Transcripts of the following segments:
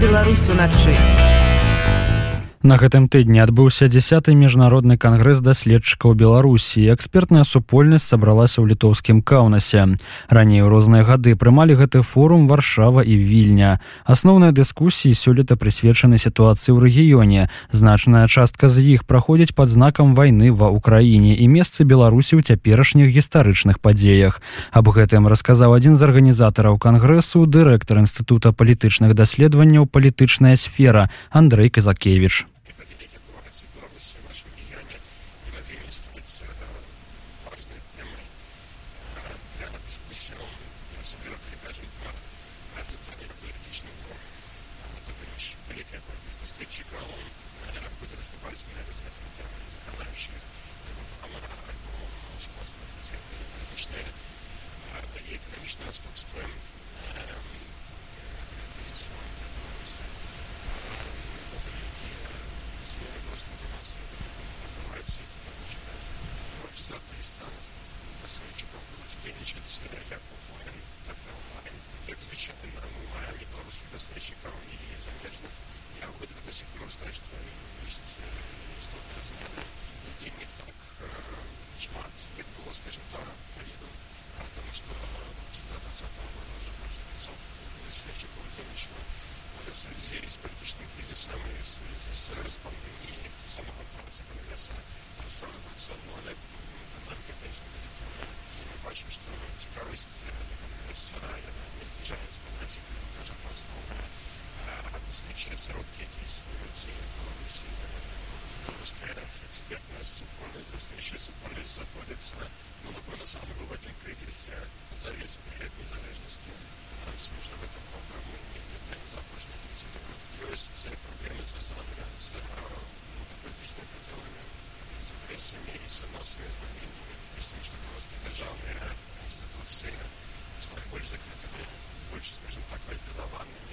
Беларусь уначы. На гэтым тыдні адбыўся дзясяты міжнародны кангрэс даследчыкаў беларусі экспертная супольнасць сабралася ў літоўскім каўнасе раней у розныя гады прымалі гэты форум варшава і вільня асноўныя дыскусіі сёлета прысвечаны сітуацыі ў рэгіёне значная частка з іх праходзіць под знакам вайны ва ўкраіне і месцы беларусі ў цяперашніх гістарычных падзеях аб гэтым расказаў адзін з арганізатараў кангрэсу дырэктар інстытута палітычных даследаванняў палітычная сфера Андрей казакевич which you go? And I put it as the vice manager of the company, конечно, но такой на самом глубокий кризис за весь период незалежности Всему, в этом программе не запущено. То есть все проблемы связаны с политичными пределами, с агрессиями и с анонсами изменениями, и с тем, что русские державные институции стали больше закрытыми, больше, скажем так, политизованными.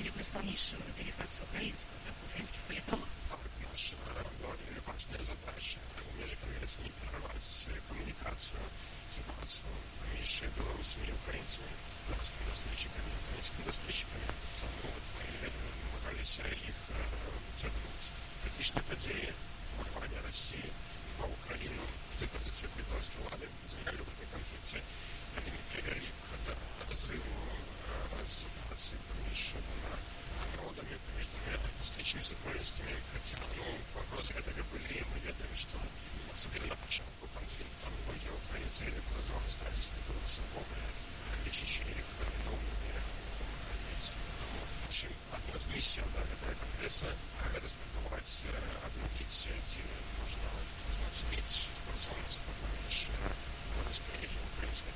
Представнейшую делегацию украинскую, да, украинских политологов. Наша главная важная задача межконгресс не прервать коммуникацию, ситуацию между белорусами и украинцами, белорусскими доставщиками, украинскими доставщиками. Различными супольностями, хотя, ну, вопросы которые были, мы ведаем, что особенно на початку конфликта многие украинцы или по-другому остались на голосовом, лечащие их виновными общем, одна из миссий этого конгресса – это стартовать, обновить эти, можно оценить спортивность помощь белорусской и украинской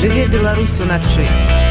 Жыве Беларусь уначы.